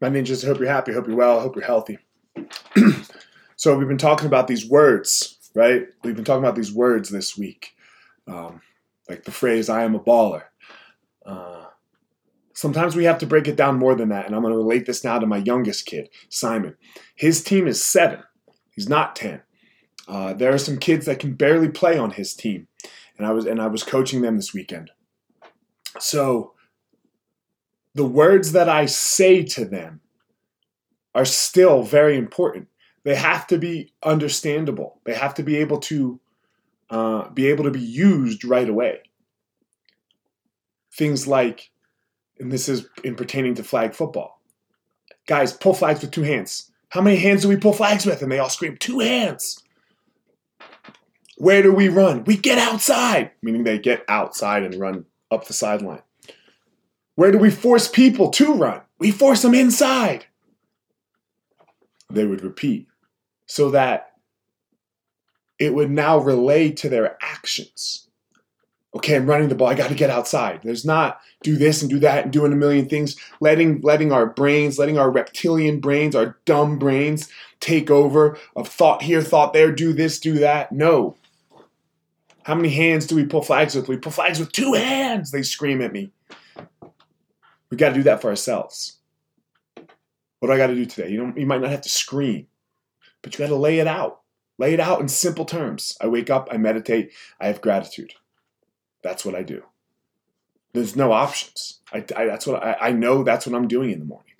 My ninjas, hope you're happy, hope you're well, hope you're healthy. so, we've been talking about these words, right? We've been talking about these words this week. Um, like the phrase, I am a baller. Uh, sometimes we have to break it down more than that. And I'm going to relate this now to my youngest kid, Simon. His team is seven, he's not 10. Uh, there are some kids that can barely play on his team. And I was and I was coaching them this weekend. So the words that I say to them are still very important. They have to be understandable. They have to be able to uh, be able to be used right away. Things like, and this is in pertaining to flag football. Guys, pull flags with two hands. How many hands do we pull flags with? And they all scream, two hands. Where do we run? We get outside, meaning they get outside and run up the sideline. Where do we force people to run? We force them inside. They would repeat so that it would now relay to their actions. Okay, I'm running the ball. I got to get outside. There's not do this and do that and doing a million things. Letting letting our brains, letting our reptilian brains, our dumb brains take over of thought here, thought there, do this, do that. No. How many hands do we pull flags with? We pull flags with two hands. They scream at me. We got to do that for ourselves. What do I got to do today? You know, you might not have to scream, but you got to lay it out. Lay it out in simple terms. I wake up, I meditate, I have gratitude. That's what I do. There's no options. I, I that's what I, I know. That's what I'm doing in the morning.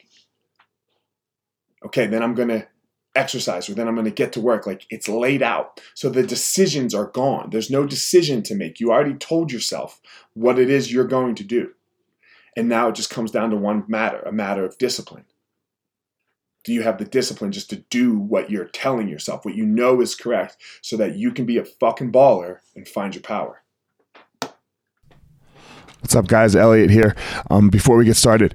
Okay, then I'm gonna exercise, or then I'm gonna get to work. Like it's laid out, so the decisions are gone. There's no decision to make. You already told yourself what it is you're going to do. And now it just comes down to one matter a matter of discipline. Do you have the discipline just to do what you're telling yourself, what you know is correct, so that you can be a fucking baller and find your power? What's up, guys? Eliot here. Um, before we get started,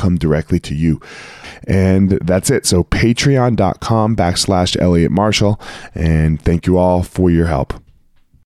come directly to you. And that's it. So patreon.com backslash eliot marshall. And thank you all for your help